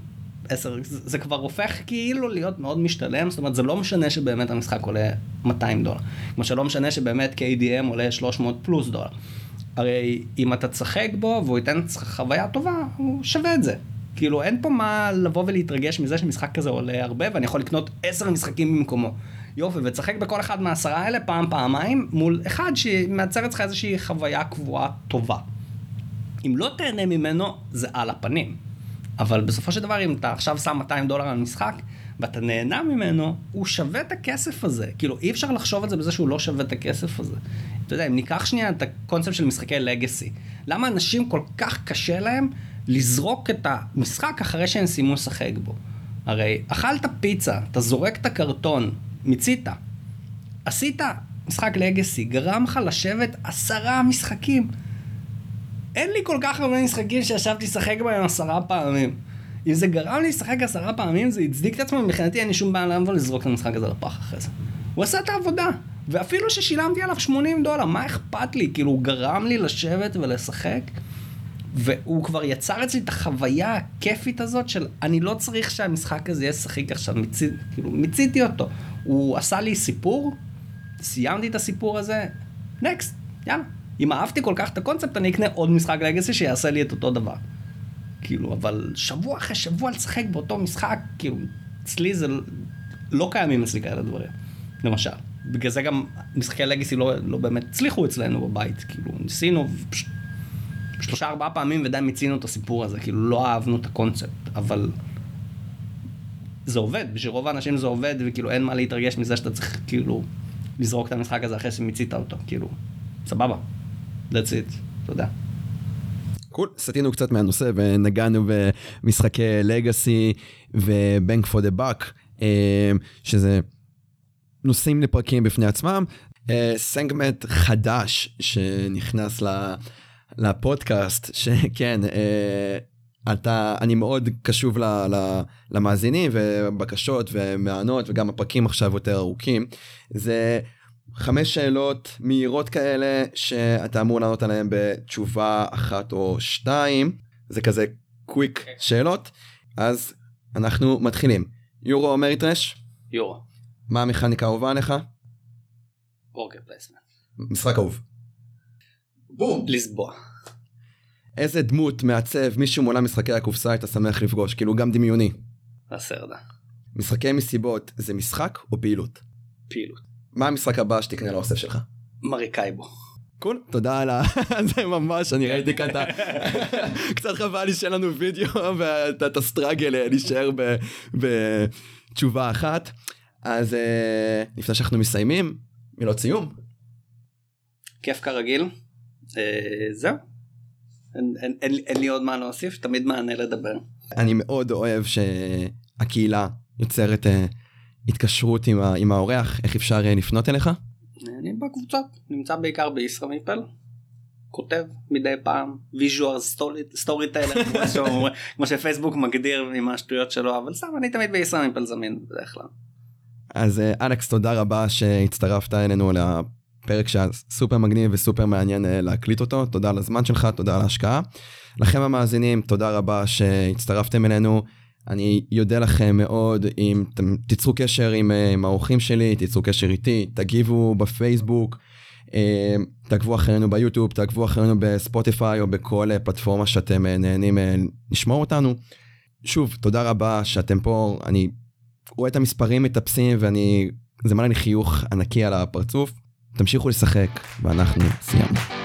10, זה, זה כבר הופך כאילו להיות מאוד משתלם, זאת אומרת זה לא משנה שבאמת המשחק עולה 200 דולר, כמו שלא משנה שבאמת KDM עולה 300 פלוס דולר. הרי אם אתה תשחק בו והוא ייתן חוויה טובה, הוא שווה את זה. כאילו אין פה מה לבוא ולהתרגש מזה שמשחק כזה עולה הרבה ואני יכול לקנות עשר משחקים במקומו. יופי, ותשחק בכל אחד מהעשרה האלה פעם פעמיים מול אחד שמייצר אצלך איזושהי חוויה קבועה טובה. אם לא תהנה ממנו, זה על הפנים. אבל בסופו של דבר, אם אתה עכשיו שם 200 דולר על משחק, ואתה נהנה ממנו, הוא שווה את הכסף הזה. כאילו, אי אפשר לחשוב על זה בזה שהוא לא שווה את הכסף הזה. אתה יודע, אם ניקח שנייה את הקונספט של משחקי לגאסי, למה אנשים כל כך קשה להם לזרוק את המשחק אחרי שהם סיימו לשחק בו? הרי אכלת פיצה, אתה זורק את הקרטון, מיצית, עשית משחק לגאסי, גרם לך לשבת עשרה משחקים. אין לי כל כך הרבה משחקים שישבתי לשחק בהם עשרה פעמים. אם זה גרם לי לשחק עשרה פעמים, זה הצדיק את עצמו, מבחינתי אין לי שום בעיה לבוא לזרוק את המשחק הזה לפח אחרי זה. הוא עשה את העבודה. ואפילו ששילמתי עליו 80 דולר, מה אכפת לי? כאילו, הוא גרם לי לשבת ולשחק, והוא כבר יצר אצלי את החוויה הכיפית הזאת של אני לא צריך שהמשחק הזה יהיה שחיק עכשיו, מיצי, כאילו, מיציתי אותו. הוא עשה לי סיפור, סיימתי את הסיפור הזה, נקסט, יאללה. אם אהבתי כל כך את הקונספט, אני אקנה עוד משחק לגאסי שיעשה לי את אותו דבר. כאילו, אבל שבוע אחרי שבוע לשחק באותו משחק, כאילו, אצלי זה לא קיימים אצלי כאלה דברים, למשל. בגלל זה גם משחקי לגאסי לא, לא באמת הצליחו אצלנו בבית, כאילו, ניסינו פש... שלושה ארבעה פעמים ודי מיצינו את הסיפור הזה, כאילו, לא אהבנו את הקונספט, אבל זה עובד, בשביל רוב האנשים זה עובד, וכאילו אין מה להתרגש מזה שאתה צריך, כאילו, לזרוק את המשחק הזה אחרי שמיצית אותו, כאילו, סבבה. That's it, תודה. קול, סטינו קצת מהנושא ונגענו במשחקי לגאסי ובנק פור דה באק, שזה נושאים לפרקים בפני עצמם. אה, חדש שנכנס לפודקאסט, [LAUGHS] שכן, אה, אתה, אני מאוד קשוב ל, ל, למאזינים ובקשות ומענות וגם הפרקים עכשיו יותר ארוכים. זה חמש שאלות מהירות כאלה שאתה אמור לענות עליהן בתשובה אחת או שתיים זה כזה קוויק okay. אוקיי. שאלות אז אנחנו מתחילים Euro או Ameritrash? Euro. מה המכניקה האהובה עליך? worker placement. משחק אהוב. בום. לסבוע. איזה דמות מעצב מישהו מעולם משחקי הקופסה היית שמח לפגוש כאילו גם דמיוני. Lacerda. משחקי מסיבות זה משחק או פעילות? פעילות. מה המשחק הבא שתקנה לאוסף שלך? Maracaibo. קול, תודה על ה... [LAUGHS] זה ממש, אני ראיתי כאן את ה... [LAUGHS] קצת חבל לי שאין לנו וידאו ואת הסטראגל אה, נשאר בתשובה אחת. אז אה, לפני שאנחנו מסיימים, מילות סיום. כיף כרגיל. אה, זהו. אין לי עוד מה להוסיף, תמיד מענה לדבר. אני מאוד אוהב שהקהילה יוצרת התקשרות עם, ה, עם האורח, איך אפשר אה, לפנות אליך? אני בקבוצות, נמצא בעיקר בישראמיפל, כותב מדי פעם visual storyteller כמו שפייסבוק מגדיר עם השטויות שלו אבל סתם אני תמיד בישראמיפל זמין בדרך כלל. אז אה, אלכס תודה רבה שהצטרפת אלינו לפרק שהיה סופר מגניב וסופר מעניין אה, להקליט אותו תודה על הזמן שלך תודה על ההשקעה. לכם המאזינים תודה רבה שהצטרפתם אלינו. אני אודה לכם מאוד אם תיצרו קשר עם, אה, עם האורחים שלי, תיצרו קשר איתי, תגיבו בפייסבוק, אה, תעקבו אחרינו ביוטיוב, תעקבו אחרינו בספוטיפיי או בכל אה, פלטפורמה שאתם נהנים לשמור אותנו. שוב, תודה רבה שאתם פה, אני רואה את המספרים מטפסים ואני, זה מעלה לי חיוך ענקי על הפרצוף. תמשיכו לשחק ואנחנו סיימנו.